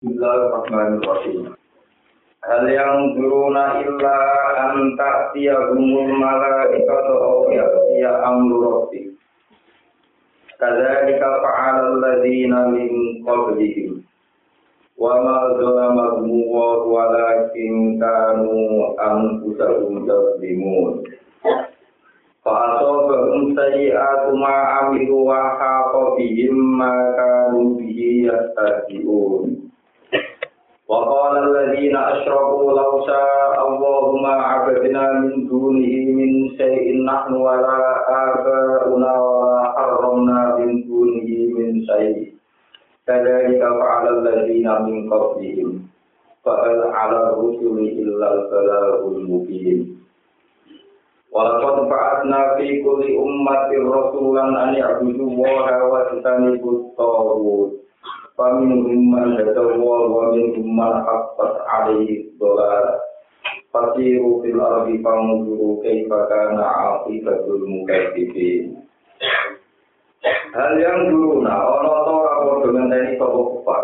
Bismillahirrahmanirrahim. Hal yang duruna illa an ta'tiyahumul malaikatu aw ya'tiya amru rabbik. Kadzalika fa'ala alladziina min qablihim. Wa ma zalamahum walakin kanu anfusahum yadzlimun. Fa'asabahum sayyi'atu ma 'amilu wa haqa bihim bihi. Wa qala alladziina asyraku law syaa Allahu ma 'abadna min dunihi min syai'in nahnu wa la aba'una wa la harramna min dunihi min syai'in. Kadzalika fa'ala alladziina min qablihim. Fa'al 'ala rusuli illa al-balaghul mubin. Walaqad ba'atsna fi kulli ummatin rasulan an ya'budu Faminhum man hadawa wa minhum man haqqat 'alaihi dhalalah. Fasiru fil ardi fanzuru kaifa kana 'aqibatul mukadzibin. Hal yang dulu nah ana ta ora padha ngenteni sapa kufar.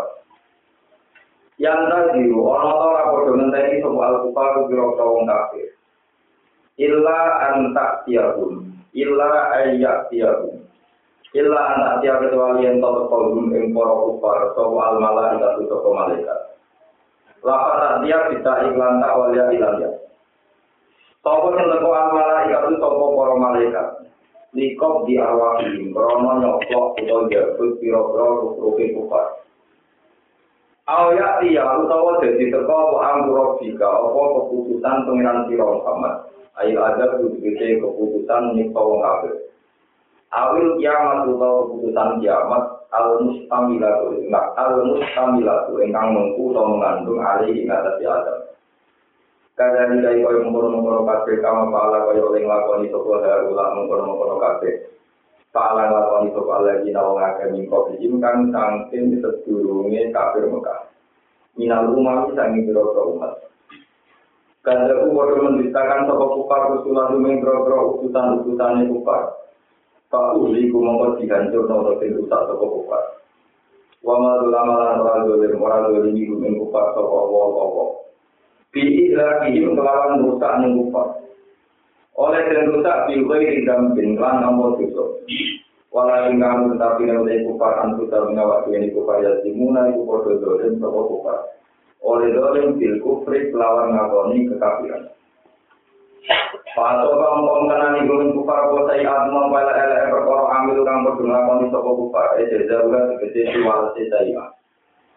Yang tadi ana ta ora padha ngenteni sapa al-kufar kira wong kafir. Illa anta tiahum, illa ayyak tiahum. Illa anta tiah kecuali yang tahu kolum ing para kufar sapa al malaikat sapa malaikat. Lapa tak dia bisa iklan tak walia ilan ya. Sapa sing teko al malaikat sapa para malaikat. Likop di arwahim, krono nyoklok utawa jabut piro-piro rupi kufar. Awya tiya utawa dadi teko apa angkura bika, apa keputusan pengiran sira Muhammad. Ayo ada keputusan keputusan nyipta wong. awil kiamat utawa keputusan kiamat al mustamilatu ingkang al mustamilatu ingkang mengku utawa mengandung alih ing atas adam. Kada nilai koyo mengkono-mengkono kabeh kama pala koyo oleh nglakoni sapa dalan kula mengkono-mengkono kabeh. Pala nglakoni sapa lagi nawang akeh ing kopi ingkang saking sedurunge kafir Mekah. Minal umat sami biro umat. Kada ku padha menditakan sapa kufar rusulah dumeng biro-biro utusan-utusane kufar. Pak Uli ku mongkot dihancur nopo sing rusak toko kupar. Wa ma ulama lan ora dolim ora dolim iku ing kupar toko apa-apa. Bi ilahihim kelawan rusak ning kupar. Oleh den rusak bi ghairi dambin lan nampa dosa. Wala ing kamu nek oleh kupar antu ta menawa ini kupar ya dimuna iku padha dolim toko kupar. Oleh dolim bil kufri kelawan ngakoni kekafiran. Pasok kau mau kenal nih gue untuk para kuasa ya Allah pada hari yang berkor ambil orang berdua kau nih sopo kupa eh jadi bukan seperti itu malah si saya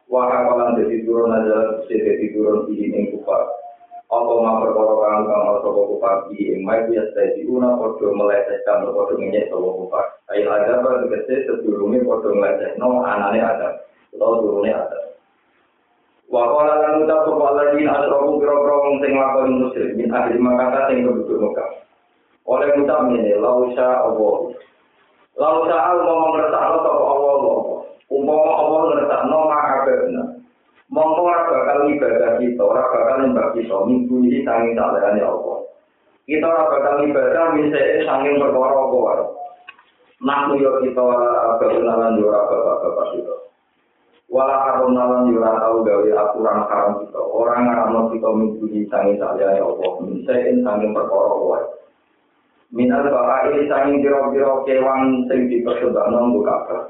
wah kalian jadi turun aja seperti turun di sini kupa atau mau berkor orang kang mau sopo kupa di yang baik ya saya di guna foto melecehkan foto ini sopo kupa ayo aja berarti seperti sebelumnya foto melecehkan no anaknya ada. Atau turunnya ada. Wa qala lan uta sapa alladzina asyraku biro-biro wong sing nglakoni musyrik min ahli Makkah sing penduduk Mekah. Oleh ucap ini, lausa Allah. Lausa Allah mau ngertakno sapa Allah Allah. Umpama Allah ngertakno maka benar. Mongko ora bakal ibadah kita, ora bakal nyembah kita, minggu ini sanging salehane Allah. Kita ora bakal ibadah misale sanging perkara apa wae. Nah, yo kita ora bakal lan ora bapak-bapak kita. Wala haram nalan yura tau gawe aturan haram kita. Orang ngaramno kita minggu sangi saliyane Allah. Minsain sangi perkara wae. Minal bakai sangi biro-biro kewan sing dipersembahno nggo kabeh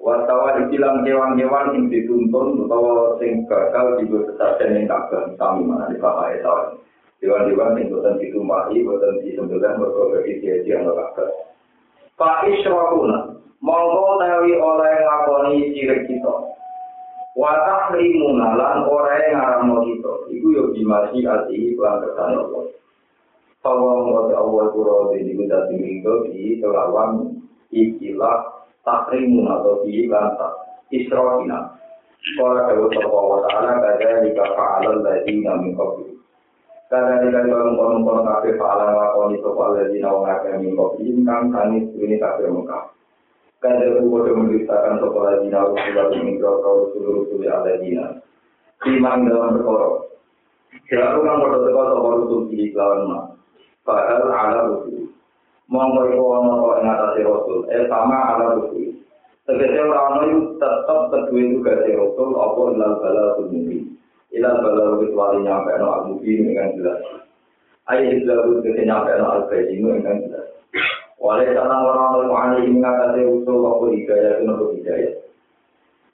Wattawa dibilang kewan-kewan sing dituntun utawa sing bakal digo sesajen ing kabeh sami mana di bakai tahun Dewan-dewan sing boten ditumpahi, boten disembelih mergo bagi dia-dia kabeh. Pak Israkuna, mongko tawi oleh ngakoni cilik kita. Watah limuna lan oleh ngaramno kita. Iku yo dimasi ati lan kersane Allah. Bahwa mengerti Allah kuro di minta diminggo di kelawan ikilah takrimun atau di lantak isrohina. Sekolah dawa sapa wa ta'ala kada jika fa'alal ladhi namin kopi. Karena tidak kalau mau mengkorong kafe pak alam aku ini toko ada di nawa kafe minggu ini kan kami ini kafe muka. Karena aku sudah menceritakan toko ada di nawa kafe kau seluruh sudah ada di dalam berkorok. Selalu kan kau toko toko itu di lawan mah. Pak ala buku. Mau mau kau nopo yang atas rasul. Eh sama ala buku. Sekecil orang itu tetap terkuin juga rasul. Apa yang lalu-lalu Ilal bala kecuali nyampe no al mungkin dengan jelas. Ayo islamu tegese nyampe no al bayyinu dengan jelas. Wale tanang orang orang ini mengatasi usul apa hidayah itu untuk hidayah.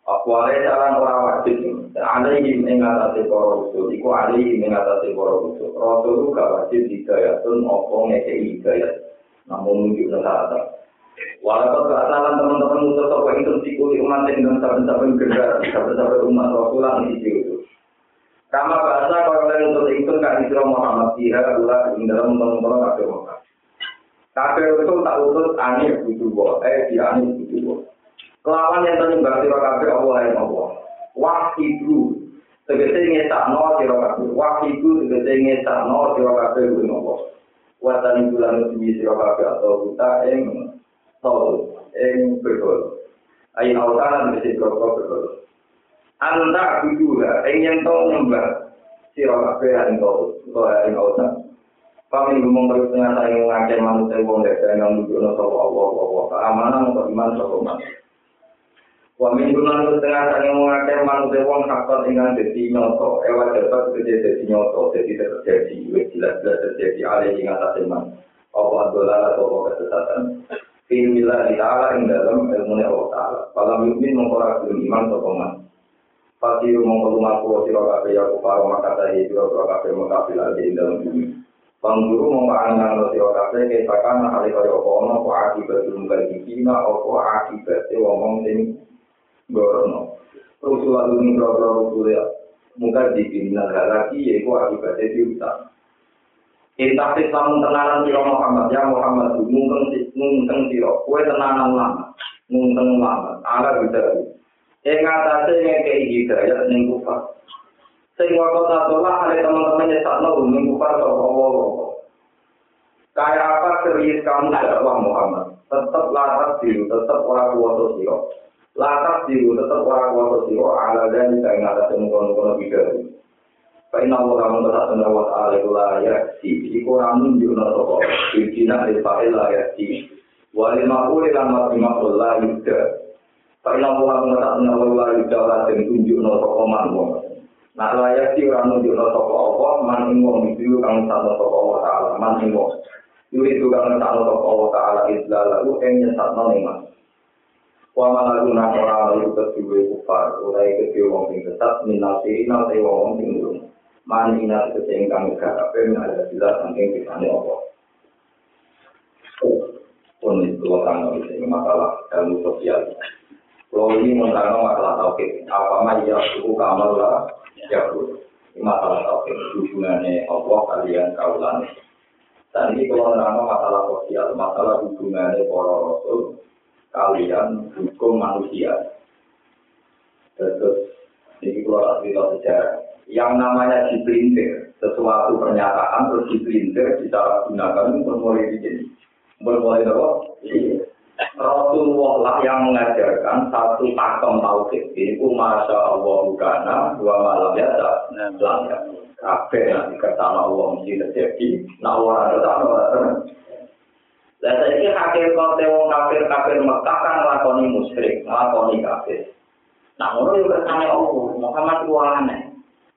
Wale tanang orang wajib ada ini mengatasi para usul. Iku ada ini mengatasi para usul. Rasul itu wajib hidayah itu apa ngekei hidayah. Namun mungkin syarat. Walaupun keasalan teman-teman musuh toko itu sikuli umat yang dan saben-saben generasi, saben-saben umat Rasulullah di situ. Kama bahasa kalau kalian untuk itu kan Isra Muhammad Tiha adalah di dalam teman-teman kafir Mekah. Kafir itu tak utus aneh butuh buah, eh di aneh butuh buah. Kelawan yang ternyembah sira kafir Allah yang Allah. Wah itu tegese ngetakno sira kafir. Wah itu tegese ngetakno sira kafir Allah. Watan bulan siji sira kafir atau kita yang tol ing berkol ayo autaran mesti berkol berkol anda bidula ing yen to nyembah sira kabeh ing tol utawa ing autan Kami ngomong terus dengan saya ngajak manusia wong desa yang menunjukkan sapa Allah Allah keamanan untuk iman sapa man. Wa min gunan setengah saya ngajak manusia wong hakkat dengan dadi nyoto, ewa dapat kerja dadi nyoto, jadi terjadi, jelas-jelas terjadi alih ing atas iman. Apa adalah atau kesesatan. Bismillah ta'ala ing dalam ilmu Allah ta'ala. Kalau mukmin mengkorak iman peman. pasti mengkotu maku siro kape ya kufaro makata hi siro siro kape mengkapil di dalam bumi pangguru memaknai lo siro kape kesakan hari kaya kono ko aki betul muka di kina oko aki bete wong sing gorono terus lalu nih siro siro rusul ya. Muka di lagi ya ko aki Entah sih kamu tenanan siro Muhammad ya Muhammad mungkin mungkin siro kue tenanan lama mungkin lama. Agar bisa yang ngatasi ngekei hidayat ning kufar sing waktu satulah ada teman-teman nyesat lo ning kufar sopo kayak apa serius kamu dakwah Muhammad tetap latar biru tetap orang kuasa siro latar biru tetap orang kuasa siro ala dan kayak ngatasi mungkeng-mungkeng hidayat Karena Allah kamu wa ta'ala itu layak si. Iku ramun juga nopo. Ibtina alifa'il layak si. Wa limakul ilan maksimakul layak Karena Allah menetapkan Allah di dalam dan tunjuk nota koman wong. Nah layak sih orang tunjuk nota koman Allah, mana wong itu kamu tak nota koman Allah, mana wong. Jadi itu kamu tak nota koman Allah, istilah lalu enya tak nota iman. Kuama lalu nak orang lalu kecil kufar, mulai kecil wong yang tetap minati, nanti wong wong yang belum. Mana inat kesehingga mereka apa yang ada di dalam yang apa. nota Allah. Oh, pun itu orang masalah dalam sosial. Kalau ini menerangkan masalah tauhid, apa maya suku kamal lah. Ya Ini masalah tauhid. Hubungannya Allah kalian kaulan. Dan ini kalau menerangkan masalah sosial, masalah hubungannya para rasul kalian hukum manusia. Terus ini keluar cerita sejarah. Yang namanya diprintir sesuatu pernyataan terus diprintir gunakan untuk mulai begini mulai apa? Rasulullah lah yang mengajarkan satu pakem tauhid ku masya Allah bukana dua malam ya tak ya. Kafe nanti kertama Allah mesti terjadi. Nah orang kertama orang dan saya ini kafir kau kafir kafir Mekah kan ngelakoni musyrik ngelakoni kafir. Nah orang juga tanya Allah Muhammad aneh.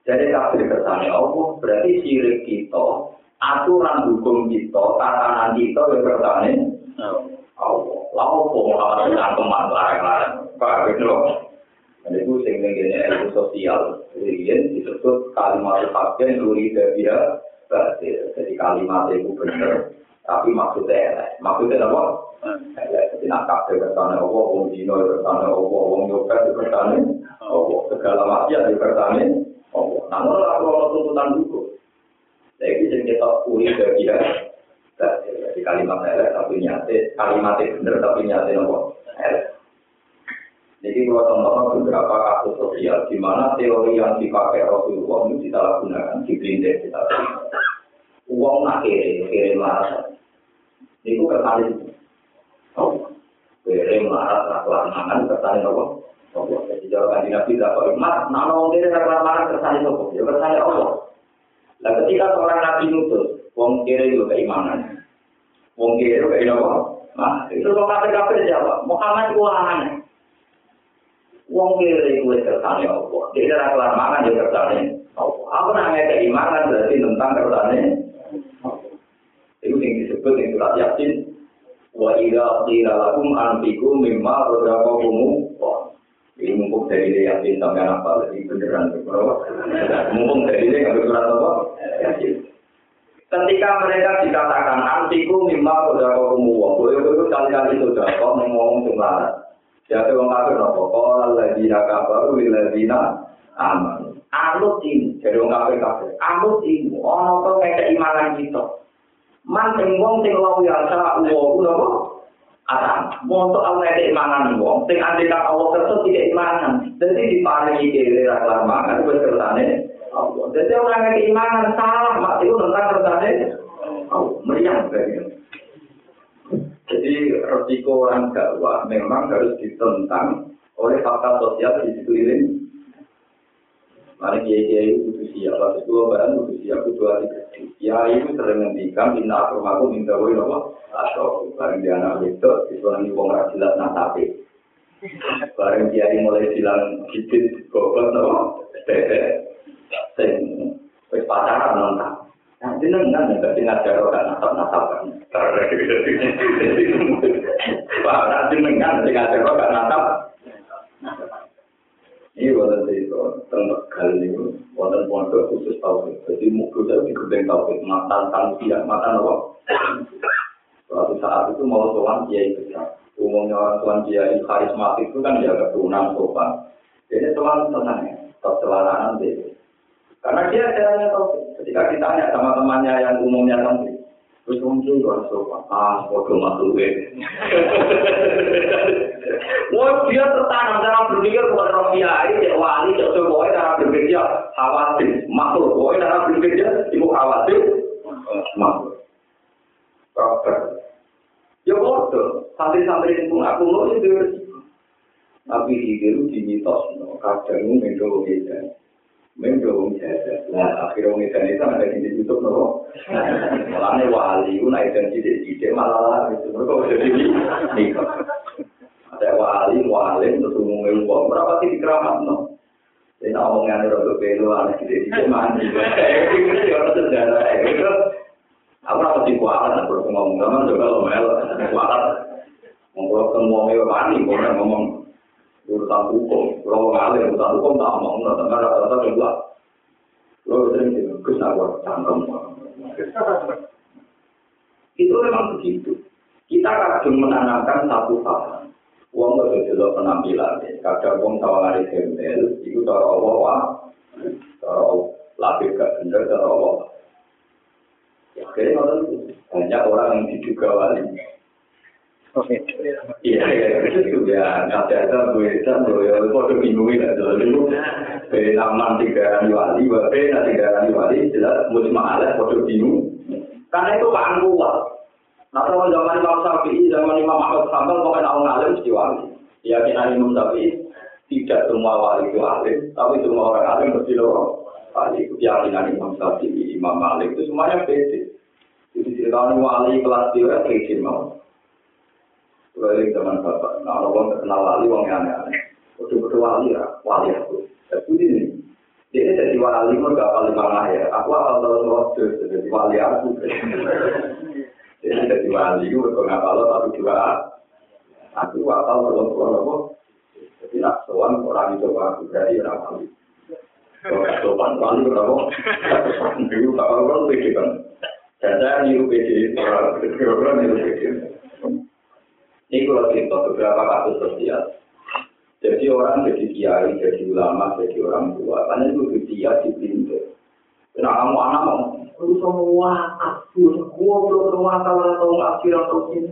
Jadi kafir kersane Allah berarti sirik kita, aturan hukum kita, tatanan kita yang kersane Allah. Lalu kok Muhammad dengan teman larang-larang, Pak loh. Dan itu sehingga ilmu sosial, kemudian disebut kalimat fakir duri dia berarti jadi kalimat itu benar, tapi maksudnya. Maksudnya apa? Jadi nak kafir kersane Allah, wong dino kersane Allah, wong nyopet kersane Allah, segala maksiat kersane Allah. Namun kalau tuntutan saya bisa kita kuri dari dia. Jadi kalimat elek tapi nyata, kalimat benar tapi nyata nopo Jadi kalau teman-teman beberapa kasus sosial di mana teori yang dipakai Rasulullah itu disalahgunakan, dipelintir, kita Uang nak kiri, kiri marah. Itu kesalin. Oh, kiri marah, nak lanangan, kesalin apa? Jadi jawaban di Nabi tidak kok mas, nama wong kiri tak lamaran kersane sopo, ya kersane Allah. Nah ketika seorang Nabi nutus, wong kiri itu keimanan, wong kiri itu keimanan? Nah, itu kok kafir kafir siapa? Muhammad itu aneh. Wong kiri kuwi kersane apa? Dia ora kelar mangan ya kersane apa? Aku nang keimanan berarti tentang kersane Itu yang disebut yang surat yakin wa idza qila lakum anfiqu mimma razaqakum ini mumpung dari dia yakin sampai apa lagi beneran berapa? Mumpung dari dia nggak surat apa? Ketika mereka dikatakan antiku mimma kumuwa, boleh boleh kali-kali sudah kau ngomong sembarangan. Jadi orang kafir nopo kalau lagi nak kabar, lagi aman. Anut ini, jadi orang kafir kafir. Anut ini, orang nopo kayak keimanan kita. Man wong sing lawu ya sa uwo nopo? Adam, untuk Allah keimanan wong, sing andekan Allah kertas tidak imanan. Jadi diparingi kiri raklar mangan, wes kertane Jadi orang yang keimanan salah, mak itu tentang Allah. Meriang begitu. Jadi resiko orang dakwah memang harus ditentang oleh fakta sosial di sekeliling. Mari kiai kiai itu siap, waktu itu barang itu siap itu hari Ya itu sering ngendikan minta aku minta woi nopo atau bareng dia anak itu itu nanti wong rajilat nasape. Bareng kiai mulai bilang gigit bobot nopo tete, sing wis pacaran nonton. Nah, jenengan nek dadi ngajar ora natap-natapan. Pak, nek jenengan sing ngajar ora natap. Ini wonten itu tentang kali ini wonten pondok khusus tauhid. Jadi mukul saya di gedeng tauhid, matan tangsiah, matan apa? Suatu saat itu mau sowan kiai besar. Umumnya orang sowan kiai karismatik itu kan jaga turunan sopan. Jadi sowan tenang ya, tetap celananan deh. Karena dia caranya tahu. Ketika ditanya sama temannya yang umumnya santri, terus mungkin harus sopan. Ah, bodoh masuk Wah, dia tertanam cara berpikir buat orang kiai, cek wali, cek sebuah cara berpikir khawatir, makhluk. Wah, cara berpikir ibu khawatir, makhluk. Proper. Ya bodoh, santri-santri itu aku mau itu. Tapi itu di mitos, kadang itu beda. mendung jajah. Nah, akhirnya wong edan itu ada di situ nopo. Mulane wali ku naik dan di situ malah itu terus kok jadi ini. Ada wali, wali terus umum ilmu kok berapa sih keramat no? Dan omongan udah berbeda wali di situ mandi. Eh, ini sih orang sejarah. Eh, itu aku rapat di kuala dan berkomunikasi sama juga lo melo. Kuala, ngobrol ke mau mewah nih, ngomong. Urusan hukum, kalau ngalir urusan hukum tak ngomong, nggak dengar rata-rata juga. Lo sering dikus aku cangkem. Itu memang begitu. Kita kadang menanamkan satu hal. Uang gak jadi penampilan. Kadang uang tawaran gembel, itu cara Allah. Cara lapis gak bener, cara Allah. Ya, kayaknya banyak orang yang diduga wali. Iya, itu ya, ya, ya, tiga nanti tiga jelas. Karena itu kan kuat. Nah, kalau zaman Imam Syafi'i, zaman Imam Ahmad Sambal, pokoknya orang alim mesti wali. Keyakinan Imam Syafi'i, tidak semua wali itu alim, tapi semua orang alim mesti loh. Wali itu keyakinan Imam Syafi'i, Imam Malik itu semuanya beda. Jadi cerita wali kelas dia, kayak mau. Kalau zaman bapak, nah orang terkenal wali, orang yang aneh-aneh. Betul-betul wali ya, wali aku. Tapi ini, dia jadi wali, mau gak paling mana ya. Aku asal tahu waktu, jadi wali aku. Jadi jadi wali, gue gak tahu tapi juga aku asal tahu aku. Jadi nak soal orang itu aku dari orang wali. Kalau sopan wali berapa? Dulu tak orang pede kan. Dan saya niru pede, orang niru pede. Ini kalau cerita beberapa kasus sosial. Jadi orang jadi kiai, jadi ulama, jadi orang tua. Karena itu dia di pintu. Nah kamu anak mau, lu semua aku, gua belum rumah kalau atau ngasih atau ini.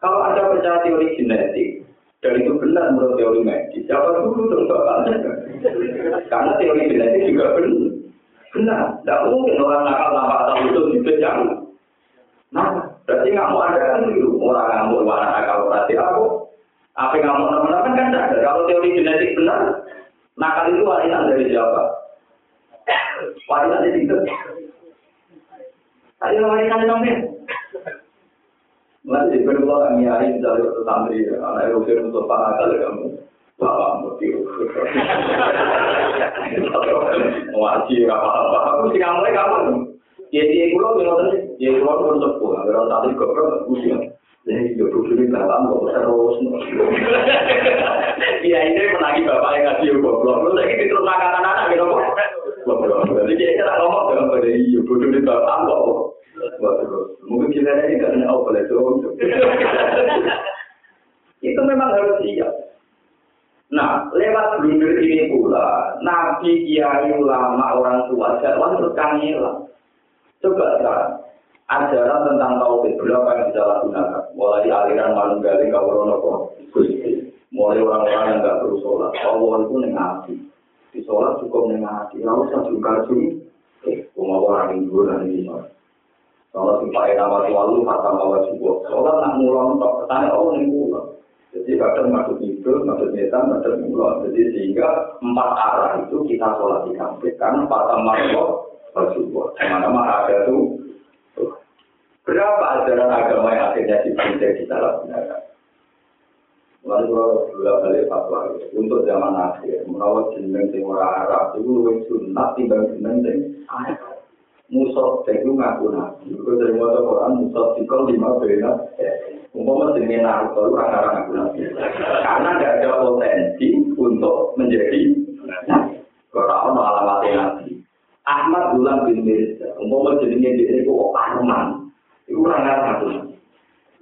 Kalau ada percaya teori genetik, dan itu benar menurut teori medis, siapa dulu terus Karena teori genetik juga benar. Benar, tidak mungkin orang nakal tanpa tahu itu dipejam. Nah, Berarti mau ada kan itu orang ngamuk warna kalau berarti aku apa yang ngamuk teman-teman kan ada. Kalau teori genetik benar, nakal itu warisan dari siapa? Warisan dari itu. Ayo warisan dari Nanti kedua kami hari waktu santri, anak Eropa untuk para kali kamu. bapak mesti ngaji apa-apa. Aku sih kamu kapan? Ya dia kulo bilang tadi, dia kulo pun sepuh, agar tadi goblok usia. Jadi dia butuh duit bapak kok terus. Iya ini menagi bapak yang ngaji goblok. Lu lagi terus makan anak-anak gitu kok. Goblok. Jadi dia kira ngomong dengan pada iya duit bapak kok. Mungkin kita ini kan oh boleh tuh. Itu memang harus siap. Nah, lewat blunder ini pula, nabi, kiai, ulama, orang tua, jadwal terus kangelan. Coba sekarang, ajaran tentang tauhid berapa yang bisa lakukan? Mulai aliran manunggali kawrono Gusti. Mulai orang-orang yang nggak perlu sholat. Allah itu nengati. Di sholat cukup nengati. Lalu saya juga sini. Eh, mau orang Hindu dan ini sholat. Sholat si Pak Ena Wati Walu, Kata Bawa Cukup. Sholat nak mulon, petanya Allah nih mulon. Jadi kadang masuk itu, masuk nyetan, masuk mulon. Jadi sehingga empat arah itu kita sholat di kampung. Karena empat amarah bersyukur. Kemana-mana ada tuh. Berapa ajaran agama yang akhirnya dipakai di dalam negara? Lalu kalau dua balik fatwa untuk zaman akhir, merawat jeneng sing ora Arab itu lebih sunat timbang jeneng sing Musab itu ngaku nabi. Itu dari mata Quran Musab itu lima bena. Umpama jenenge Naruto itu orang orang ngaku nabi. Karena tidak ada potensi untuk menjadi nabi. Kalau ono alamat nabi. Ahmad Gulam bin Mirza. Umpama jenenge dia itu Arman. Itu ngaku nabi.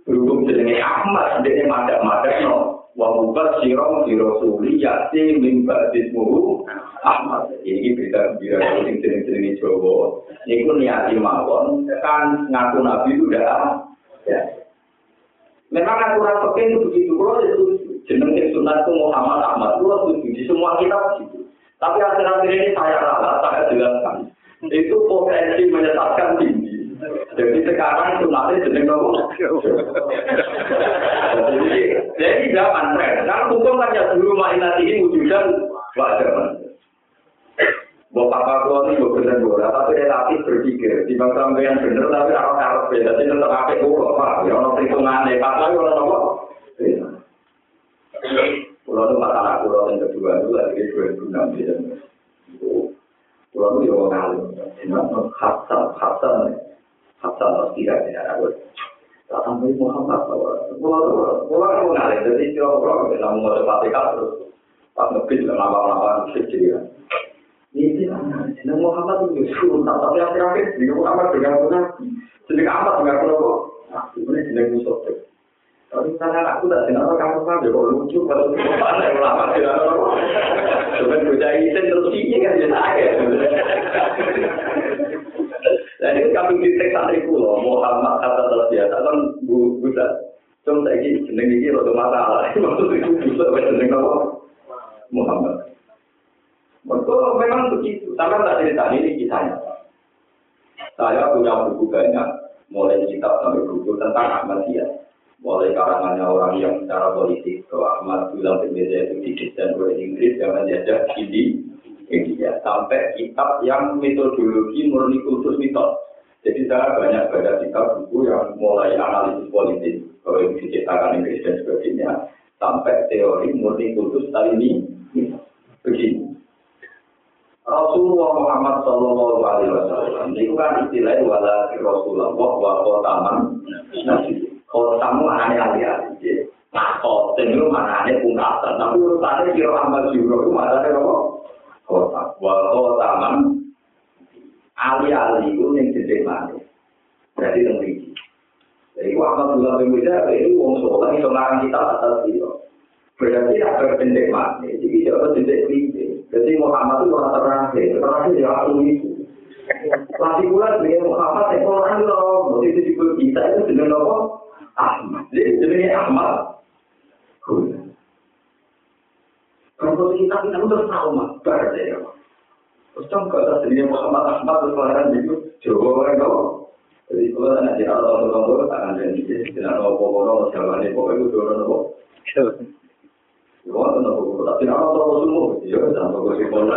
Berhubung jenenge Ahmad, dia madak-madak no. Wa mubas sirong dirosuli yati min ba'dismuhu Ahmad. Ini berita gembira sing jeneng-jenenge Jawa. Niku niati mawon kan ngaku nabi itu udah ya. Memang aturan pekin itu begitu, kalau itu jeneng yang sunat itu Muhammad Ahmad, kalau setuju di semua kitab begitu. Tapi akhir-akhir ini saya rasa, saya jelaskan. Itu potensi menyesatkan tinggi. Jadi sekarang sunatnya jeneng apa? Jadi, zaman tren. Karena hukum kan ya dulu mainat ini wujudan wajar. Bapak Pak ini juga benar bola, tapi relatif berpikir. Di bangsa yang benar, tapi orang harus beda. Jadi tetap apa pulau, Pak? Ya orang perhitungan deh. Pak lagi orang apa? Pulau itu masalah pulau yang kedua itu lagi dua ribu enam belas. Pulau itu juga kali. Ini khasal, khasal, Hasan Basri ada ada gue. Datang dari Muhammad bahwa bola bola bola itu ada itu orang orang yang mau ke Pak Dekat terus Pak Nabil dan lama-lama kecil ya. Ini anak Muhammad itu sun tapi yang terakhir di Muhammad dengan punya sedikit amat dengan kelompok. Nah, ini jenis musuh. Tapi misalnya aku tak dengar apa kamu kan, kok lucu kalau kamu yang lama tidak apa. Cuman bocah itu terus tinggi kan jadi akhir. Dan itu kami kritik santri kulo, Muhammad kata terus biasa kan bu buta. Cuma saya ini jeneng ini rodo masalah. Maksud itu bisa jeneng apa? Muhammad. Mereka memang begitu. Sama tak cerita ini kisahnya. Saya punya buku banyak, mulai kitab sampai buku tentang Ahmadiyah. Mulai karangannya orang yang secara politik, ke Ahmad bilang berbeda itu didesain oleh Inggris yang menjajah di India. Sampai kitab yang metodologi murni khusus mitos. Jadi saya banyak baca kitab buku yang mulai analisis politik, kalau yang diciptakan Inggris dan sebagainya, sampai teori murni khusus tadi ini begini. Rasulullah Muhammad Sallallahu Alaihi Wasallam itu kan istilahnya wala Rasulullah wa khotaman nabi. Khotamu aneh ahli-ahli. Nah, khotem itu mana aneh pungkasan. Tapi urusannya kira Ahmad Juro itu mana apa? kota wa kota man ali ali itu ning cete mane dadi nang iki jadi waktu dulu yang beda, ini uang sekolah kan itu ngarang kita atas dia. Berarti ada pendek mana? Jadi siapa pendek ini? Jadi Muhammad itu orang terakhir, terakhir dia aku itu. Lagi pula Muhammad yang orang lor, mesti itu juga kita itu dengan apa? Ahmad. Jadi jadi Ahmad. Kalau kita kita tahu mak, berarti ya. Terus kan kalau jenisnya Muhammad Ahmad terus kelahiran itu Jawa kan kau. Jadi kalau anak dia Allah Allah Allah tangan dan dia tidak tahu apa-apa, jawabannya pokoknya itu orang apa. Wah, tentu aku tapi apa toko semua? Iya, jangan toko semua.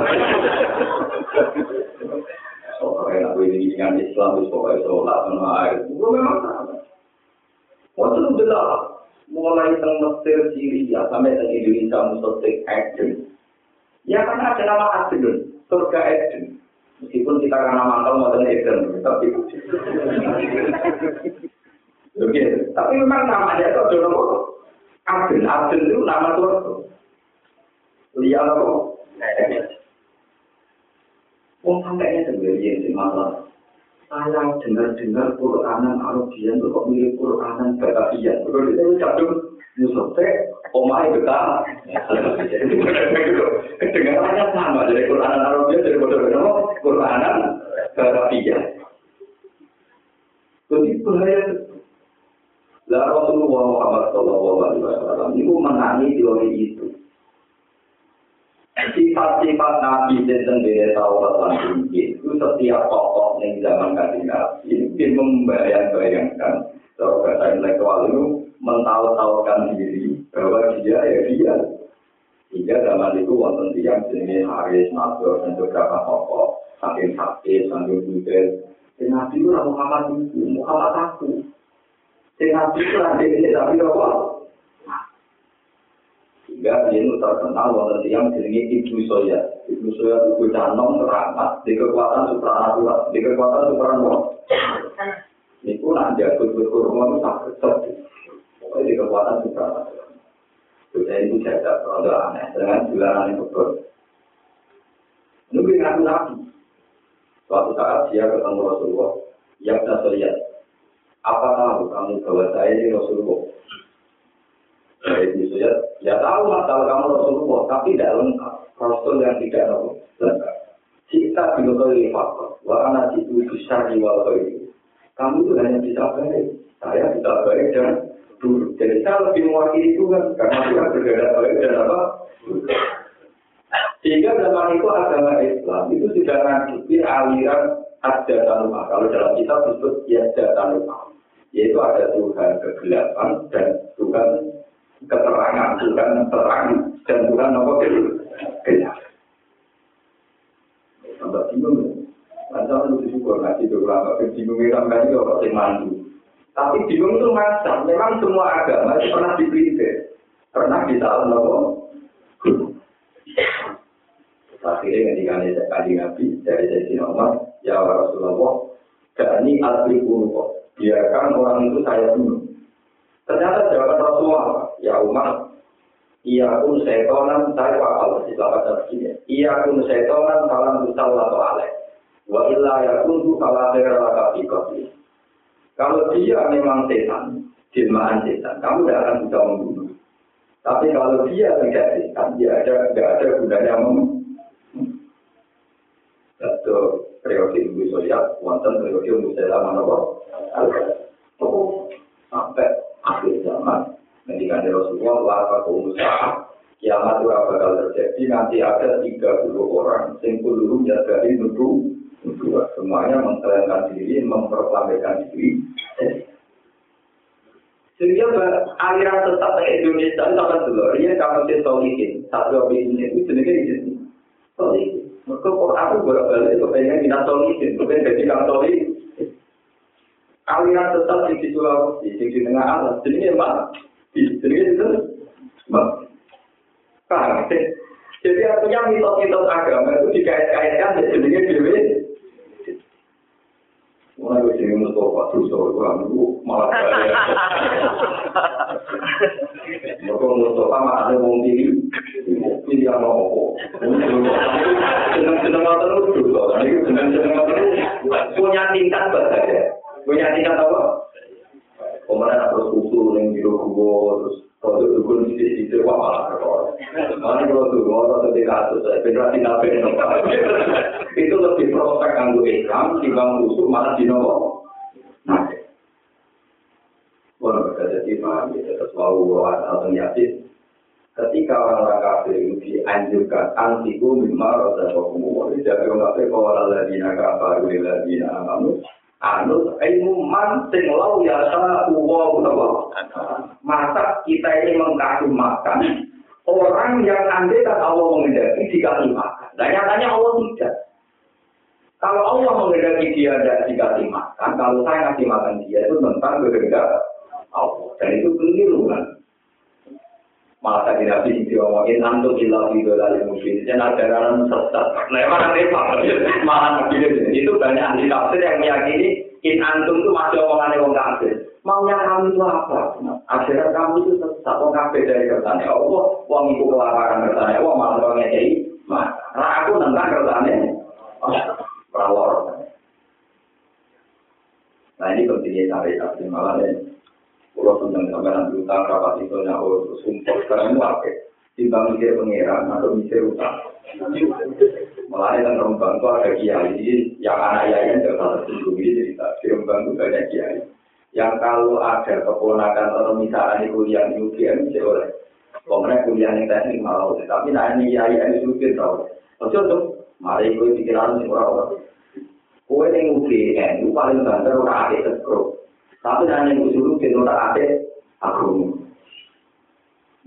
Soalnya aku ini dengan Islam, pokoknya sholat sama air. Itu memang sama. Waktu itu. Mulai teng Mesir, Syria, sampai teng Indonesia, Musotik, Eden. Ya karena ada nama Eden, surga Eden. Meskipun kita karena mantel mau Eden, tapi Oke, tapi memang namanya itu ada nama Eden. Eden itu nama surga. Lihat apa? Wong sampai sendiri sih masalah. Saya dengar-dengar Quranan Arabian itu kok mirip Quranan Batavian. Kalau itu jatuh Yusuf teh, omai betah. Kedengarannya sama dari Quranan Arabian dari bodoh Quranan Batavian. Jadi bahaya Lah Rasulullah Muhammad Sallallahu Alaihi Wasallam itu menangi teori itu. Sifat-sifat Nabi tentang diri Taurat dan Injil itu setiap tokoh yang zaman kasih Nabi membayang-bayangkan kalau kata intelektual itu mentahu-tahukan diri bahwa dia ya dia. Hingga zaman itu wonten tiang jenis Haris, Nasr, dan beberapa tokoh saking sakit, saking budir. Nabi itu Muhammad itu, Muhammad aku. Nabi itu ada ini, tapi apa? Sehingga dia itu terkenal wonten tiang jenenge Ibnu Soya. Ibnu Soya itu bocah nom di kekuatan supranatural, di kekuatan supranatural. Niku nak jago berkurma itu sakit sedih. Pokoknya di kekuatan supranatural. Bocah itu jaga produk aneh dengan bulanan yang betul. Nunggu ngaku nabi. Suatu saat dia ketemu Rasulullah. Ya Soya. Apa tahu kamu bahwa saya ini Rasulullah? Ibnu Suyat, ya tahu masalah kamu Rasulullah, tapi tidak lengkap. Rasul yang tidak lengkap. Kita binutoi faktor, wa anak itu bisa diwaloi. Kamu itu hanya bisa baik, saya bisa baik dan dulu. Jadi saya lebih mewakili Tuhan, karena Tuhan berbeda baik dan apa? Sehingga zaman itu agama Islam itu sudah ngajubi aliran ada tanpa. Kalau dalam kita disebut ya ada tanpa. Yaitu ada Tuhan kegelapan dan Tuhan keterangan, bukan terang, dan bukan apa itu. Gelap. Sampai bingung ya. Masa lu disyukur ngaji ke ulama, bingung ya sampai itu orang yang mandu. Tapi bingung itu macam, memang semua agama itu pernah dipilih. Pernah di tahun apa? Akhirnya ketika ada kali Nabi dari Sayyidina Umar, ya Rasulullah, ini asli kok. Biarkan orang itu saya bunuh. Ternyata jawaban Rasulullah, ya Umar, iya pun setonan, saya wakal di baca begini, iya pun setonan, salam tusal atau alek. Wa illa ya pun tu salah terlaka Kalau dia memang setan, jelmaan setan, kamu tidak akan bisa membunuh. Tapi kalau dia tidak setan, dia ada tidak ada gunanya membunuh. Itu periode Ibu Soya, wonten periode Ibu Soya mana Sampai akhir zaman ketika ada Rasulullah laka pengusaha kiamat itu bakal terjadi. Nanti ada 30 orang yang kuluru dari nudu nudu semuanya mengklaimkan diri memproklamirkan diri. Sehingga aliran tetap ke Indonesia itu akan dulu ini kalau kita solihin satu opini itu jenisnya di sini mereka Quran itu bolak-balik kepengen kita solihin kepengen jadi kang solihin aliran tetap di Sulawesi, di, tengah alam. Jadi memang di sini itu paham. Jadi artinya mitos-mitos agama itu dikait-kaitkan dengan jenisnya dewi. Mulai dari sini Mustafa terus orang itu malah Mereka Mustafa malah ada wong tinggi, pilih yang mau. Senang-senang terus, senang-senang terus punya tingkat bahasa punya tingkat apa? Kemudian terus usul yang biru kubo, terus produk dukun di situ, wah malah keror. Mana kalau tuh, mau atau di kasus, federasi nabi itu lebih prospek anggo Islam, timbang musuh malah di nomor. Nah, Bueno, jadi paham terus mau bawa atau yakin. Ketika orang-orang kafir itu dianjurkan antiku mimma rasa hukum, jadi orang kafir kalau lagi naga baru lagi Anu ilmu man sing lau ya uwa utawa. Masa kita ini mengkasih makan orang yang andai kata Allah mengendaki dikasih makan. Dan nyatanya Allah tidak. Kalau Allah mengendaki dia tidak dikasih makan, kalau saya ngasih makan dia itu tentang bergerak Allah. Dan itu keliru kan. Malah tadi nabi sing diomongin antum ilah video lali mungkin. Dan ajaran sesat. Nah repot. Malah begini itu banyak ahli tafsir yang meyakini in antum itu masih omongannya wong kafir. Maunya kami itu apa? Ajaran kami itu sesat wong kafir dari kertanya Allah. Wong itu kelaparan kertanya Allah malah wong ngekei. Nah aku nentang kertanya. Pralor. Nah ini pentingnya cari tapi malah ini. Kalau tentang sampai nanti utang rapat itu nyawa terus sumpah sekarang itu apa? Timbang mikir pengiran atau mikir utang. Malah yang rembang itu ada kiai yang anak kiai yang tidak tersinggung ini cerita. Di rembang itu banyak kiai. Yang kalau ada keponakan atau misalnya kuliah di UGM oleh. Pemerintah kuliah yang teknik malah tapi nah ini kiai yang sulit tau. Maksudnya tuh, mari gue pikiran orang-orang. Kue yang UGM paling banter orang ada sekrup. Tapi hanya usul kita tak ada aku.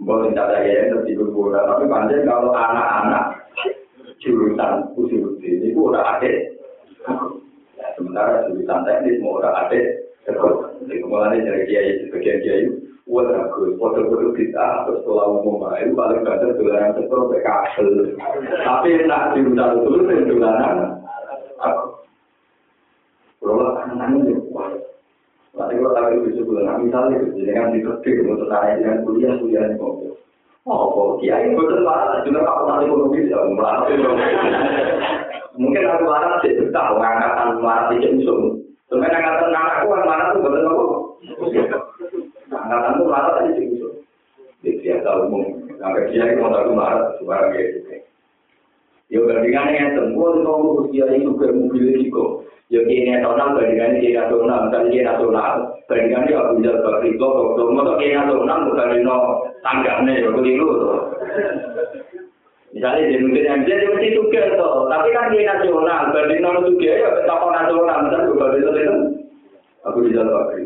Boleh tak ada yang lebih berbeda. Tapi panjang kalau anak-anak jurusan usul ini udah ada. Sementara jurusan teknis mau udah ada. Jadi kemarin dari kiai sebagian kiai, wah bagus, foto-foto kita atau sekolah umum itu paling banter dolanan sekolah bekasel. Tapi nak jurusan usul itu dolanan. Kalau anak-anak Nanti kalau tak lagi bisa nah misalnya gitu, dengan di kerja, motor saya dengan kuliah, kuliah di mobil. Oh, kok dia itu terbalas, juga kalau nanti mau lebih bisa membalas. Mungkin aku marah sih, tetap mengangkatan marah di jengsum. Sebenarnya mengangkatan anakku, yang marah itu benar aku. Angkatan itu marah tadi jengsum. Jadi dia tahu, sampai dia itu motor aku marah, sebarang gitu. Ya, berarti kan yang tempuh, itu mau kuliah itu ke mobil itu kok. Kini nasional bandingannya kini nasional, misalnya kini nasional, bandingannya Abu Jal Bakri Kok, kalau mau kini nasional bukan Rino tanggapnya, ya keliru tuh. Misalnya di mungkin yang dia mesti juga tuh, tapi kan kini nasional, banding non juga ya tokoh nasional, misalnya bukan itu itu Abu Jal Bakri.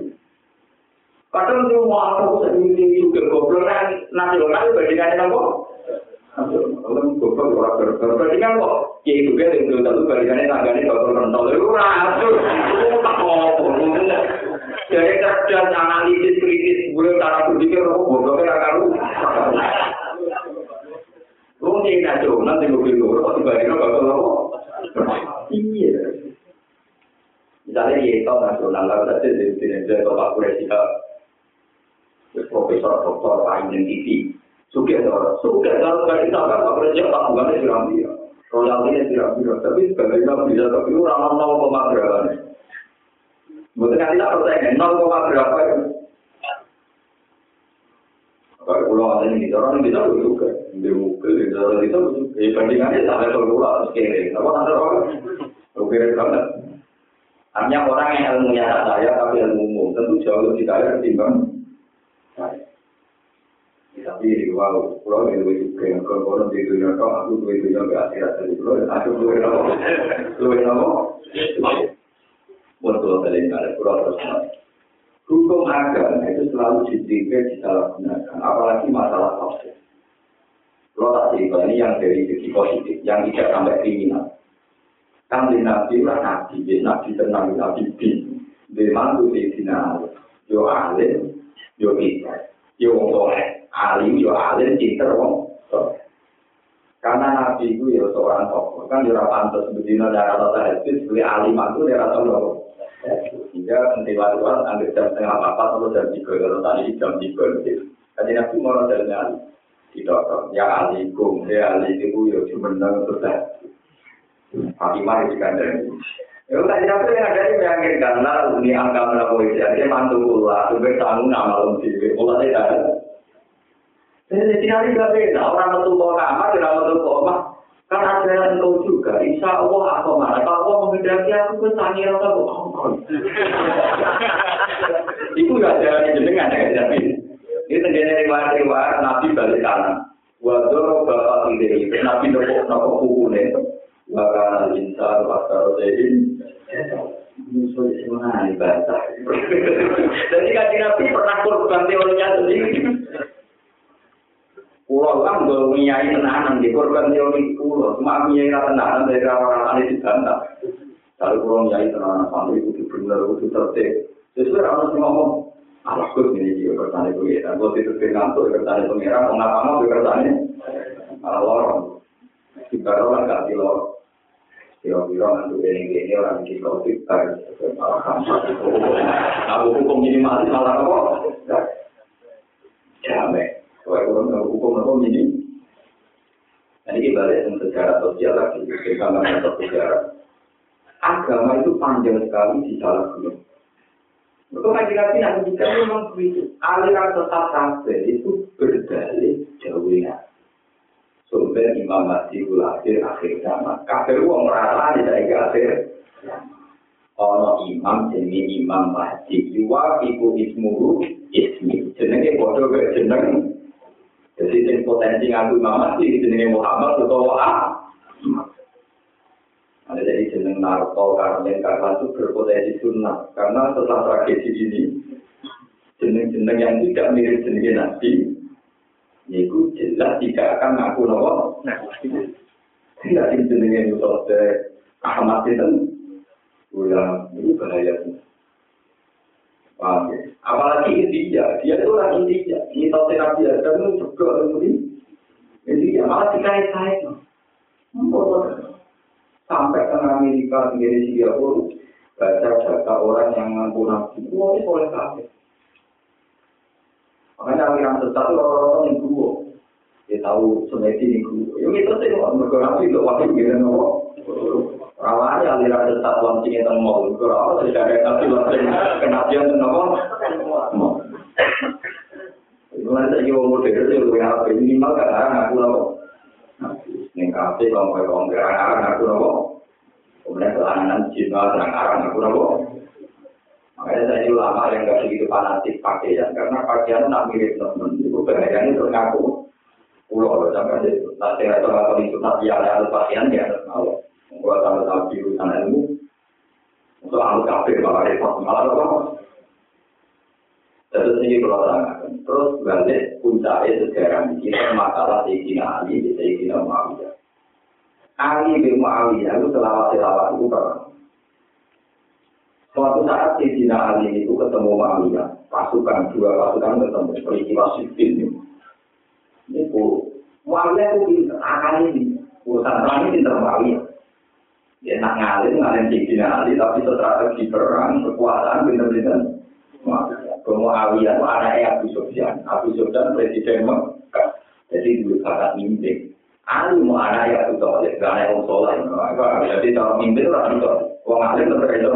Kadang dia mau aku sendiri juga goblok nasional bandingannya apa? Kalau goblok orang berbandingan kok kiai juga yang dulu satu balikannya tangganya dokter kental itu rasul itu tak apa jadi cerdas analisis kritis boleh cara berpikir oh gobloknya akan lu lu nih nasional nanti mobil gue kok dibandingin dokter apa iya. Misalnya ya tau nasional lah saja di dia atau pak Kuresika profesor doktor lain yang TV suka suka kalau nggak ditambah pak Kuresika tak bukannya dia royaltinya tidak bisa, tapi sebenarnya bisa tapi orang nol koma berapa nih? Nanti tak percaya nol koma berapa ya? Kalau pulau ada kita orang kita juga, di mobil di jalan kita, ya bandingannya sampai ke pulau harus kiri, apa nanti orang? Kiri banget. Hanya orang yang ilmunya saya tapi ilmu umum tentu jauh lebih kaya ketimbang. Tapi wow pulau itu juga yang kalau di dunia kau aku tuh itu yang berakhirat dari pulau. Aku apa? Tuh itu apa? Betul kalian ada pulau terus hukum agama itu selalu dididik disalahgunakan apalagi masalah tafsir. Kalau tak ini yang dari segi positif yang tidak sampai kriminal. Kan di nabi lah nabi nabi tenang nabi bin di mantu di sini yo alim yo kita yo soleh alim yo alim pinter wong. Karena nabi itu ya seorang tokoh. Kan dia pantas bedino darah atau hadis beli alim itu dia rasa loh sehingga nanti waktu ambil jam setengah apa atau jam tiga kalau tadi jam tiga gitu jadi nabi mau jalan tidak ya alikum ya alim itu ya cuma nang sudah tapi mari dikandani. Ya udah jadi yang ada yang meyakinkan karena ini angka melakukan jadi mantu pula, tuh bertanggung nama lebih, pula tidak Jadi tinggal gak beda, orang metu kok kamar, orang metu kok omah. Kan ada engkau juga, insya Allah aku mana. Kalau Allah menghendaki aku ke sangi rasa kongkong. Itu gak ada jenengan ya, tapi ini terjadi riwayat-riwayat Nabi balik kanan. Waduh, bapak ini, Nabi nopo nopo. Bahkan insan, wakar jadi, musuh semuanya ibadah. Jadi kan Nabi pernah korban teorinya sendiri. Pulau kan gue ngiyai tenanan di korban teori pulau, cuma aku ngiyai tenanan dari orang-orang ini dibantah. Kalau pulau ngiyai tenanan sampai itu benar itu tertib. Sesuai orang ngomong, Aku ini juga kertane pengiran. Kalau itu ngantuk kertane pengiran, mau ngapa mau kertane malah lorong. Jika orang gak di lorong, kira-kira ngantuk ini ini orang di covid kan malah kampak itu. Aku hukum minimalis malah apa? Jamai. Kalau aku hukum apa ini? Ini kita lihat sejarah sosial lagi, kita nggak sejarah. Agama itu panjang sekali di salah gunung. Untuk kaji nabi nabi kita memang begitu. Aliran sesat sampai itu berdalih jauhnya. Sumber Imam Mahdi akhir akhir zaman. Kafir uang merata di dari akhir. Ono imam jenis Imam Mahdi. Iwa iku ismuru ismi. Jenenge bodoh jeneng. Jadi yang potensi ngaku Imam Mahdi jenenge Muhammad atau Ahmad. Ada jadi jeneng Narto, Karmen, karena itu berpotensi sunnah. Karena setelah tragedi ini, jeneng-jeneng yang tidak mirip jeneng Nabi, itu jelas tidak akan ngaku nopo. Tidak jeneng yang itu Ahmad itu, ulang itu bahaya. Paham ya? Apalagi India, dia itu orang India. Ini tahu Nabi Adam itu juga ini. India. Malah dikait-kait. Sampai ke Amerika sendiri Singapura baca data orang yang ngaku nabi wah ini boleh kafe makanya aliran sesat itu orang-orang yang gua dia tahu semedi ini gua ya itu sih mereka nabi itu wakil gila nopo Rawani aliran tetap buang sini tentang mau itu rawa tidak ada tapi buang kenapa tentang mau? Itu nanti lagi mau mudik itu yang lebih harus minimal karena ah, aku nopo. Neng kafe kalau mau orang gerak ah, aku nopo. Kemudian pelanan cinta dengan arah aku nopo. Makanya saya itu lama yang nggak begitu fanatik pakaian karena pakaian nak mirip teman itu pakaian itu ngaku. Pulau loh sampai di nasihat atau apa itu tapi ada pakaian dia harus Gua tahu tahu di urusan ilmu. Untuk alat kafe malah repot malah apa? Terus ini kalau tangan. Terus balik puncaknya sejarah ini masalah Sayyidina Ali di Sayyidina Muawiyah. Ali bin Muawiyah itu selawat-selawat itu pernah. Suatu saat Sayyidina Ali itu ketemu Muawiyah. Pasukan, dua pasukan ketemu. Peristiwa Sifin ini. Ini bu. Muawiyah itu pinter. Akan ini. Urusan perang ini Muawiyah. Dia nak ngalim, ngalim Sayyidina Ali. Tapi strategi perang, kekuasaan, pinter-pinter. Muawiyah itu anaknya Abu Sufyan. Abu Sufyan presiden Mekah. Jadi dulu kakak mimpi. Ali mau anaknya Abu Talib. Gak ada yang soleh. Jadi kalau mimpi itu orang itu. Wong alim tetap itu.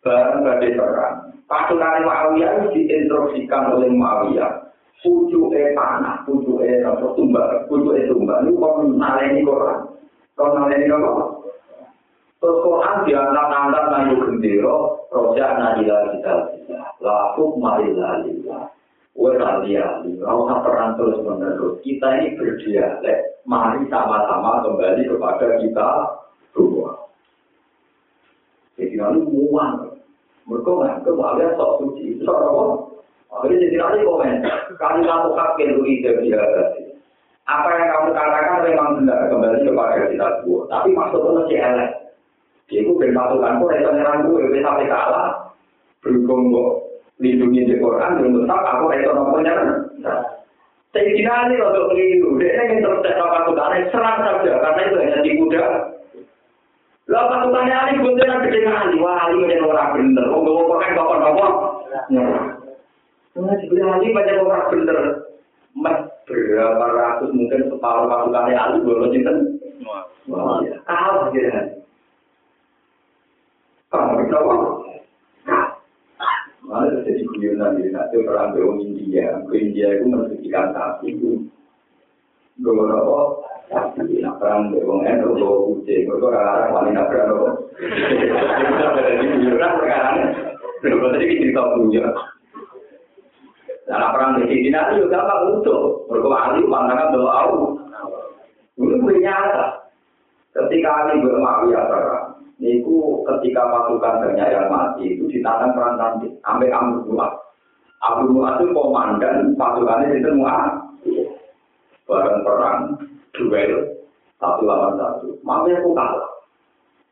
Barang badai perang. Pasukan Muawiyah itu diinstruksikan oleh Muawiyah. Pucuknya panah, pucuknya tumbal, pucuknya tumbal. Ini kok naleni Quran. Kok naleni apa? Terus Quran diangkat-angkat nayu gendera, rojak najila kita laku marilah lillah. Weralia, rasa perang terus menerus. Kita ini berdialek, mari sama-sama kembali kepada kita dua. Jadi lalu muan, mereka menganggap kalian sok suci. Sok apa? Akhirnya jadi nanti komen, kali kamu kakek ide biasa. Apa yang kamu katakan memang benar kembali kepada kita dua. Tapi maksudnya masih elek. Iku ben pasukan kok iso nyerang gue wis sampe kalah. Berhubung kok lindungi di Quran belum tetap aku iso nopo nyerang. Sayyidina Ali untuk keliru, dia ingin terus cekap pasukannya serang saja karena itu hanya kuda. Lah pasukannya Ali bunteran gede kali, wah Ali udah orang bener, oh gue pakai kapan kapan. Nah, sebenarnya Ali banyak orang bener. Mas berapa ratus mungkin separuh pasukannya Ali belum cinta. Wah, kalah gitu Kamu kenapa? Malah jadi guyonan di nanti perang ke India, ke India itu mensucikan sapi itu. Gue apa? Sapi, nak perang ke Wong Endo, gue kucing, gue kok orang wanita perang apa? Jadi guyonan perkara Gue tadi cerita punya. Nah, perang di sini nanti juga gampang untuk. Mereka ahli pandangan doa aku. Ini nyata. Ketika ahli bermakwiyah perang, niku ketika pasukan banyak yang mati itu ditanam perang nanti sampai Abu Mu'ad. Abu Mu'ad itu komandan pasukannya itu Mu'ad. Bareng perang, duel, satu lawan satu. Makanya aku kalah.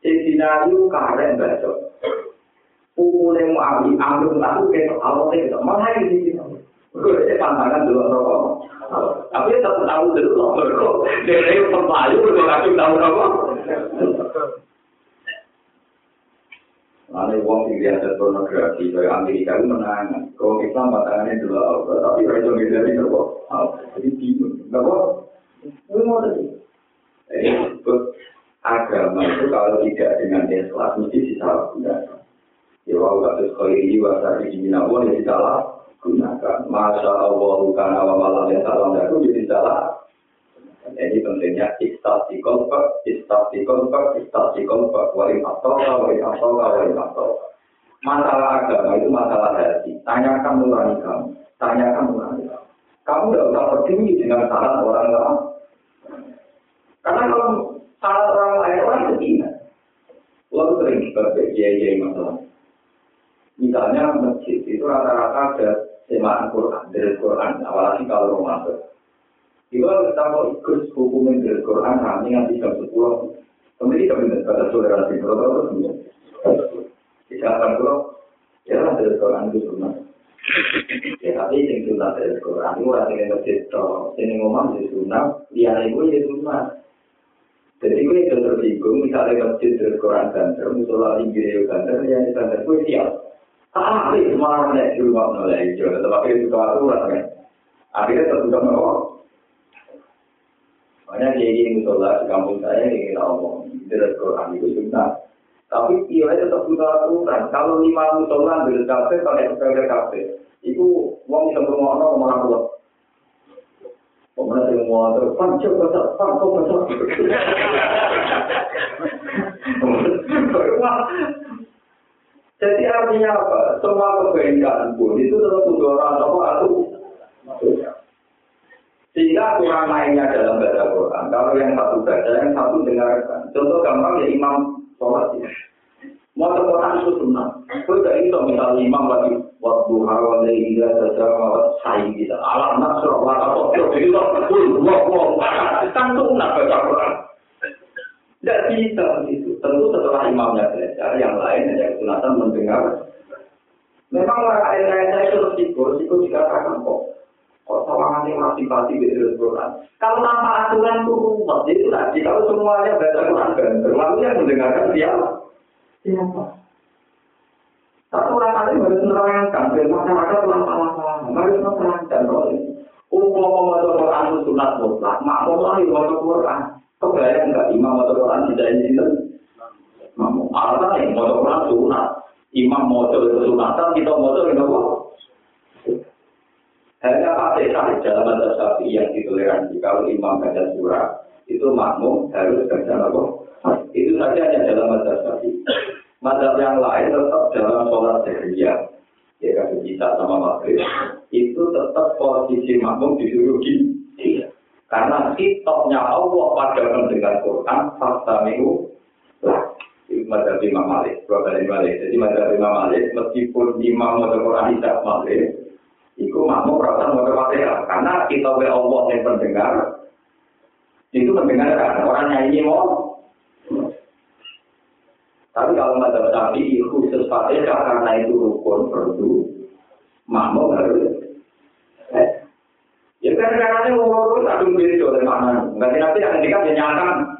Sayyidina itu karen baca. Pukule mu abi, ambil aku ketok Allah ketok malah di Gue pantangan dulu rokok. Tapi tetap tahu dulu rokok. Dari pemalu gue kasih tahu rokok. Lalu uang sing biasa pornografi dari Amerika itu menang. Kalau Islam pasangannya dulu Allah, tapi mereka beda di rokok. Jadi bingung. Rokok, itu mau tadi. Agama itu kalau tidak dengan ikhlas mesti disalahgunakan. Ya wau kasus khairi wa sari jinawon ya disalah gunakan. Masya Allah kana wa malam yang salam daru jadi salah. Jadi pentingnya istati kolpak, istati kolpak, istati kolpak, wali matoka, wali matoka, wali matoka. Masalah agama itu masalah hati. Tanyakan nurani kamu, tanyakan nurani kamu. Kamu tidak usah peduli dengan saran orang lain. Karena kalau saran orang lain orang betina. Lalu sering berbagai masalah. Misalnya masjid itu rata-rata ada semaan Quran dari Quran, apalagi kalau Ramadan. Itu kalau kita mau ikut hukumin dari Quran, kami nanti jam sepuluh. Kemudian kita minta kata toleransi, kalau punya. Dikatakan kalau ya dari Quran itu sunnah. Ya tapi yang sunnah dari Quran itu orang yang masjid toh, ini ngomong di sunnah, dia itu ya sunnah. Jadi gue itu tersinggung, misalnya masjid dari Quran banter, musola tinggi banter, yang di banter gue siap. Ah, semua orang di rumah mulai hijau, tetapi itu aturan kan. Akhirnya tertutup merokok. Makanya dia ingin musola di kampung saya yang kita omong, dari Quran itu sunnah. Tapi dia tetap butuh aturan. Kalau lima musola dari kafe pakai sepeda kafe, itu uang bisa bermono ke mana pun. Pemenang yang mau terus pancok besar, pancok besar. Jadi artinya apa? Semua kebaikan pun itu tetap butuh orang apa atau sehingga kurang lainnya dalam baca Quran. Kalau yang satu baca, yang satu dengarkan. Contoh gampang ya imam sholat ya. Mau Quran itu sunnah. Kau tidak bisa misalnya imam lagi waktu hawa dari saja mawat sayi kita. Alam wa atau itu betul. Wah wah. Kan sunnah baca Quran. Tidak bisa. Tentu setelah imamnya belajar, yang lain hanya kesunatan mendengar. Memang lain saya itu resiko, resiko dikatakan kok. Kok sama nanti masih pasti di Quran. Kalau tanpa aturan itu rumus, itu tadi. Kalau semuanya baca Quran banter, lalu yang mendengarkan siapa? Siapa? Satu orang alim harus menerangkan, biar masyarakat lama-lama harus menerangkan. Umum membaca Quran itu sunat mutlak, makmum lah membaca Quran. Kebayang enggak imam atau Quran tidak ini itu? Mamu, alasan yang mau Quran sunat. Imam mau coba sunatan, kita mau coba apa? Hanya pakai sahih dalam bahasa sapi yang ditoleransi. Kalau imam baca surah, itu makmum harus baca apa? Itu saja hanya dalam bahasa sapi. Mazhab yang lain tetap dalam sholat seharian. Ya kan kita sama maghrib. Itu tetap posisi makmum disuruh di Karena kitobnya Allah pada mendengar Quran, fakta minggu lah. Itu mazhab Imam Malik, dua kali Malik. Jadi mazhab Imam Malik, meskipun imam mau Quran tidak Malik, itu makmum perasaan mau Fatihah. Karena kitobnya Allah yang mendengar, itu mendengarkan. Orang nyanyi mau. Tapi kalau mazhab Syafi'i khusus Fatihah karena itu rukun perlu makmum harus Ya kan karena mau terus aduh diri oleh mana? Nanti nanti yang kita dinyatakan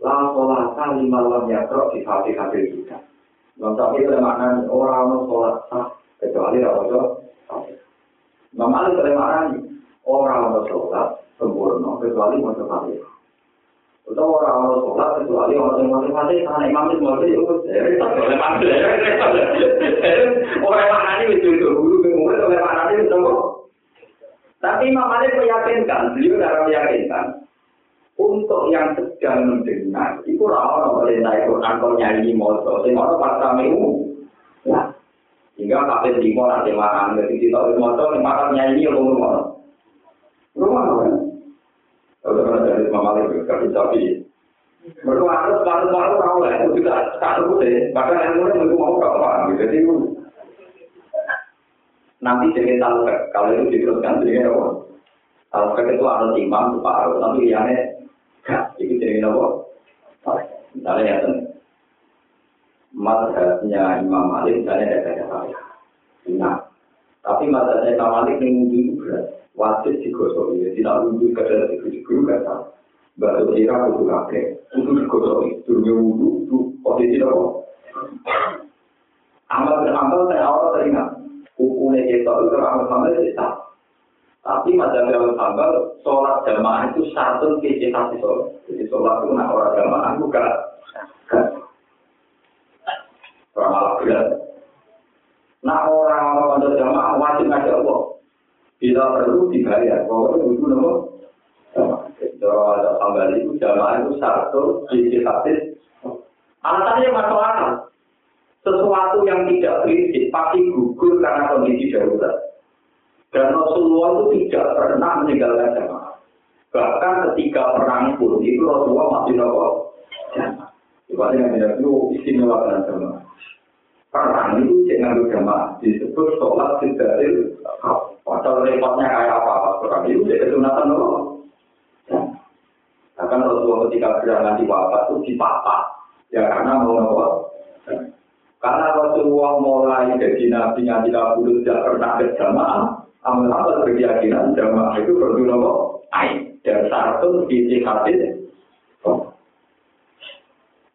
la solata lima lam yakro di hati hati kita. Nah, tapi itu makna orang no solata kecuali ada itu. Memang itu ada orang no solata sempurna kecuali mau hati. Itu orang no solata kecuali orang yang hati hati karena imam itu mau itu. Orang makna ini itu itu guru bingung itu orang makna ini itu. Tapi Imam Malik meyakinkan, beliau dalam meyakinkan. Untuk yang sedang mendengar, itu orang perintah Quran kalau nyanyi motor, sing orang pas minggu, ya. Hingga kafir lima nanti makan, jadi kita harus motor, makan nyanyi yang ngomong motor. Rumah kan? Kalau pernah dari Imam Malik, kafir sapi. Berdua harus baru-baru tahu lah, itu juga satu deh. Bahkan yang mulai itu mau kapan, jadi nanti jadi talqek kalau itu diteruskan jadi apa talqek itu harus imam separuh tapi yang jadi apa misalnya ya madhabnya Imam Malik misalnya ada kata Nah, tapi madhabnya Imam Malik wudhu itu berat. Wajib digosok ya, tidak wudhu kadang itu diguru kata. Baru kira wudhu kakek, wudhu digosok itu, wudhu itu posisi apa? Amal beramal saya awal teringat. Hukumnya kita itu amal amal itu Tapi madhab yang sambal, sholat jamaah itu satu kecitasi sholat. Jadi sholat itu nak orang jamaah bukan. Orang malah berat. Nah orang orang jamaah wajib ngajak Allah. Bila perlu dibayar, pokoknya itu nama. Kalau ada sambal itu jamaah itu satu kecitasi. Alasannya masuk akal. Sesuatu yang tidak prinsip pasti gugur karena kondisi darurat. Dan Rasulullah itu tidak pernah meninggalkan jamaah. Bahkan ketika perang pun itu Rasulullah masih nopo jamaah. Coba yang tidak itu istimewa dengan jamaah. Perang itu jangan jamaah disebut sholat dari Padahal repotnya kayak apa perang itu jadi kesunatan nopo. Bahkan Rasulullah ketika berjalan di wafat itu dipapa. Ya karena mau nopo. Karena Rasulullah mulai jadi nabi tidak tidak pernah berjamaah, amal-amal berkeyakinan jamaah itu perlu nopo ain dan satu di hadis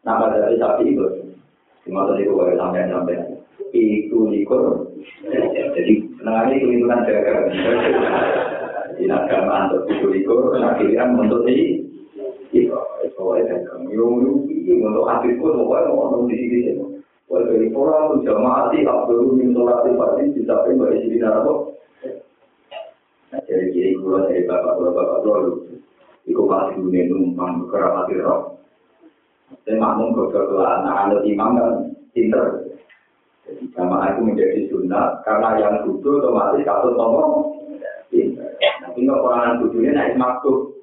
nama dari sapi itu cuma tadi gue sampai sampai itu likur jadi nah ini kelihatan jaga di agama untuk itu likur akhirnya untuk di itu soalnya kan yung yung untuk hadisku pokoknya mau di sini Wah, dari orang jamaah sih, Abdul min sholat pasti bisa pengen di sini? Dari kiri kulo dari bapak kulo bapak kulo iku pasti dunia numpang keramat roh. Saya makmum beberapa anak-anak imam kan pinter. Jadi jamaah itu menjadi sunnah karena yang duduk otomatis satu tombol pinter. Tapi nggak orang duduknya naik maksud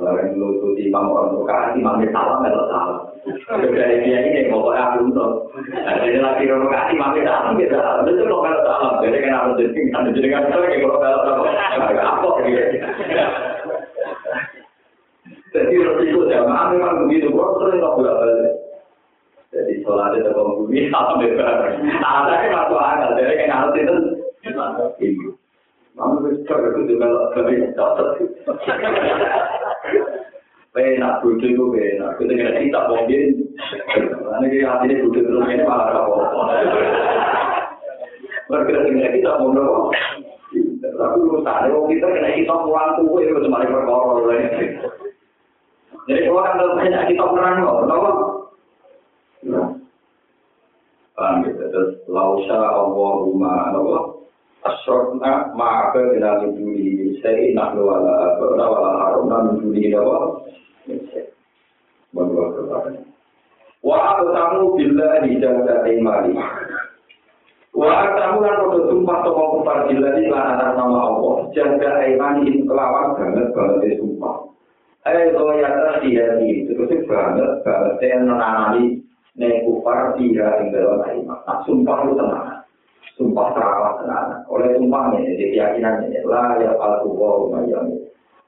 Barang lu itu di pangkuan buka, di mangkir salam, ya. Dari dia ini, mau aku untuk. Dari dia lagi rono kak, di mangkir salam, ya. Itu lo kalau salam. Jadi kan aku jadi, kan jadi kan, kalau kalau salam. Apa, dia. Jadi resiko jamaah memang begitu, kok sering gak boleh balik. Jadi sholatnya tetap bumi, salam ya berapa. Tahan aja masuk akal, jadi kan harus itu. Mama bisa kerja juga lebih cocok. Enak bodoh itu enak. Kita kena kita mungkin. Karena kita hati ini bodoh terus ini malah apa-apa. Bergerak dengan kita mau berapa? Tapi urusan kalau kita kena kita pulang tuh itu cuma di perkara Jadi kalau kan banyak kita perang kok, kenapa? Paham gitu. Terus lausa Allahumma Allah Asyurna ma'aka bila minjuli Saya nak wala Abna wala harumna minjuli Nawa. Menurut kepada Wa atamu bila dijaga imali Wa atamu lan kodo sumpah Toko kupar bila di atas nama Allah. Jaga imani kelawan banget banget sumpah. Eh lo ya tadi ya di Terus banget banget. Yang menanami Nek kupar dia tinggal iman. Nah sumpah itu tenang sumpah terawat tenanan. Oleh sumpahnya, jadi keyakinannya, lah ya palsu wa umayyami.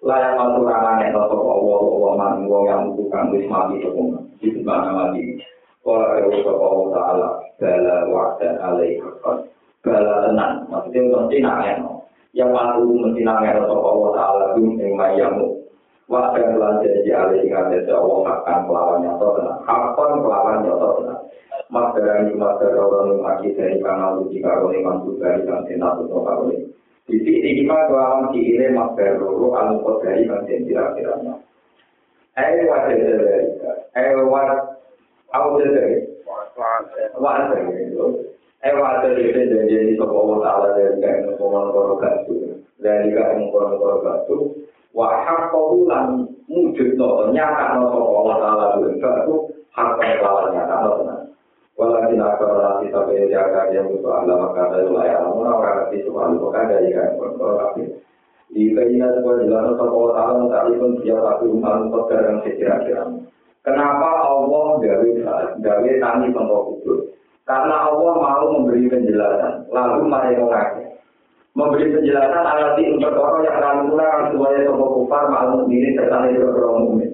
Lah ya palsu ramane, atau Allah, Allah man, wa yang bukan wis mati hukum. Itu mana mati. Kalau ada usaha Allah Ta'ala, bala wa'dan alaih hakkan. Bala tenan, maksudnya mesti nangen. Yang palsu mesti nangen, atau Allah Ta'ala, bim yang mayyamu. Wa'dan lan jadi alaih hakkan, Allah hakkan melawan nyata tenan. Hakkan melawan nyata tenan. masyarakat ini masyarakat orang yang mati dari kanal uji karo yang masuk dari kantin atau toka oleh di sini kita dalam diri masyarakat loro alukot dari kantin tidak tidak mau air wajah dari air wajah air wajah dari wajah air wajah dari air wajah dari jenis kekomun ala dari kain kekomun koro gantung dari kain kekomun koro gantung wajah kau lang mujud nyata nopo kekomun ala dari kain kekomun koro gantung jaga dia musuh Allah maka ada wilayah namun orang nanti semua bukan dari kan kalau di keinginan sebuah jalan atau Taala tadi pun dia satu untuk yang sekira-kira. Kenapa Allah gawe gawe tani contoh kudus? Karena Allah mau memberi penjelasan, lalu mereka mengaku. Memberi penjelasan alat untuk orang yang pulang semuanya contoh kufar maklum ini serta itu berumum.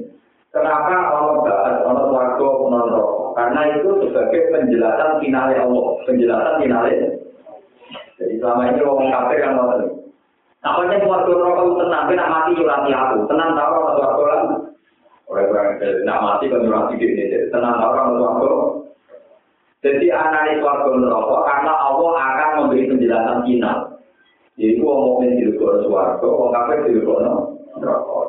Kenapa Allah bahas Allah warga non? Karena itu sebagai penjelasan finalnya Allah, penjelasan finalnya. Jadi selama ini orang kafir ngotot. Nah, kalau keluarga rokok itu tenang, nak mati nyurati aku, tenang tahu orang tua aku lah. Orang-orang nak mati kan nyurati gini, tenang tahu orang aku. Jadi analis keluarga rokok karena Allah akan memberi penjelasan final. Jadi orang mukmin di luar suarga, orang kafir di luar.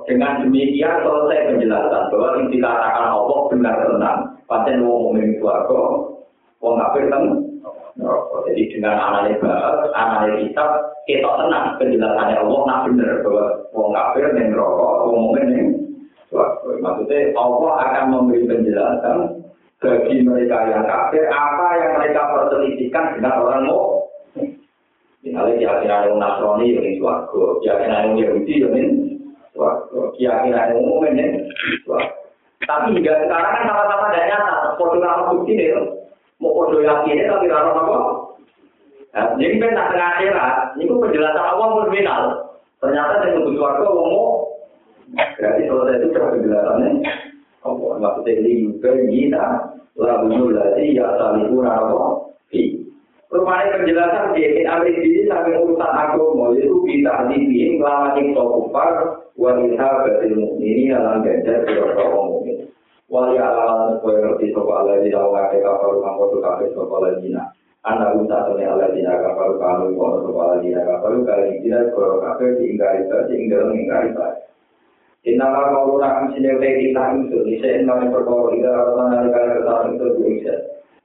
Dengan demikian selesai penjelasan bahwa yang dikatakan Allah benar tenang. Pasien orang mukmin di suarga, orang kafir kan. Jadi dengan analisa analisa kitab kita tenang penjelasannya Allah nak benar bahwa wong kafir yang neraka, wong mukmin yang. Maksudnya Allah akan memberi penjelasan bagi mereka yang kafir apa yang mereka perselisihkan dengan orang mau. Misalnya keyakinan yang Nasrani yang suarga, keyakinan yang Yahudi yang keyakinan yang suarga. Tapi hingga sekarang kan sama-sama tidak nyata. Foto nama bukti deh. mau kodo yakin tapi raro apa? Nah, jadi kan nak tengah akhirat, ini penjelasan pun final. Ternyata yang untuk suarga mau berarti selesai itu sudah penjelasannya. Allah maksudnya ini juga kita lagu nulati ya saliku apa? Rumahnya penjelasan di Ibn Amri ini sampai urusan agama itu kita dibikin kelama yang kufar wanita batil mukmini dalam ganjar beberapa mukmin. wali ala supaya ngerti sopa ala di dalam ngake kafaru kangkotu kafe sopa ala dina anak usaha tuni ala dina kafaru kamu kono sopa ala dina kafaru kali dina koro kafe diinggari saja inggal menginggari saja Inama kau nak sini utai kita itu, bisa inama perkara ida rasa nari kali kesalahan itu bisa.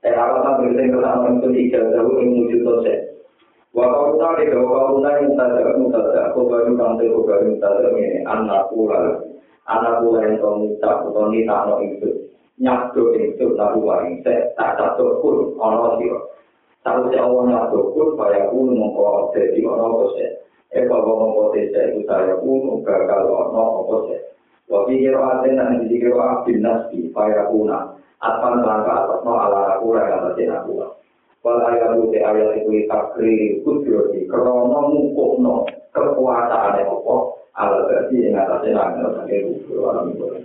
Eh rasa berita kesalahan itu ijal jauh yang wujud. Wa kau tahu deh, kau kau tahu mutada mutada, kau baru kantor kau baru mutada ini anak pulau. anak kula yang kau ngucap atau nita no itu. Nyabdo itu lalu waring se tak satu pun ono siro tahu si awal nyabdo pun kaya pun mongko jadi ono kose eh kalau mongko desa itu saya pun gagal di atas no ala kula yang atas aku wal ayat uti ayat itu takri kudroti krono mukukno kekuatane opo ala berarti yang ngatasi nangil sakit kudro alam kudro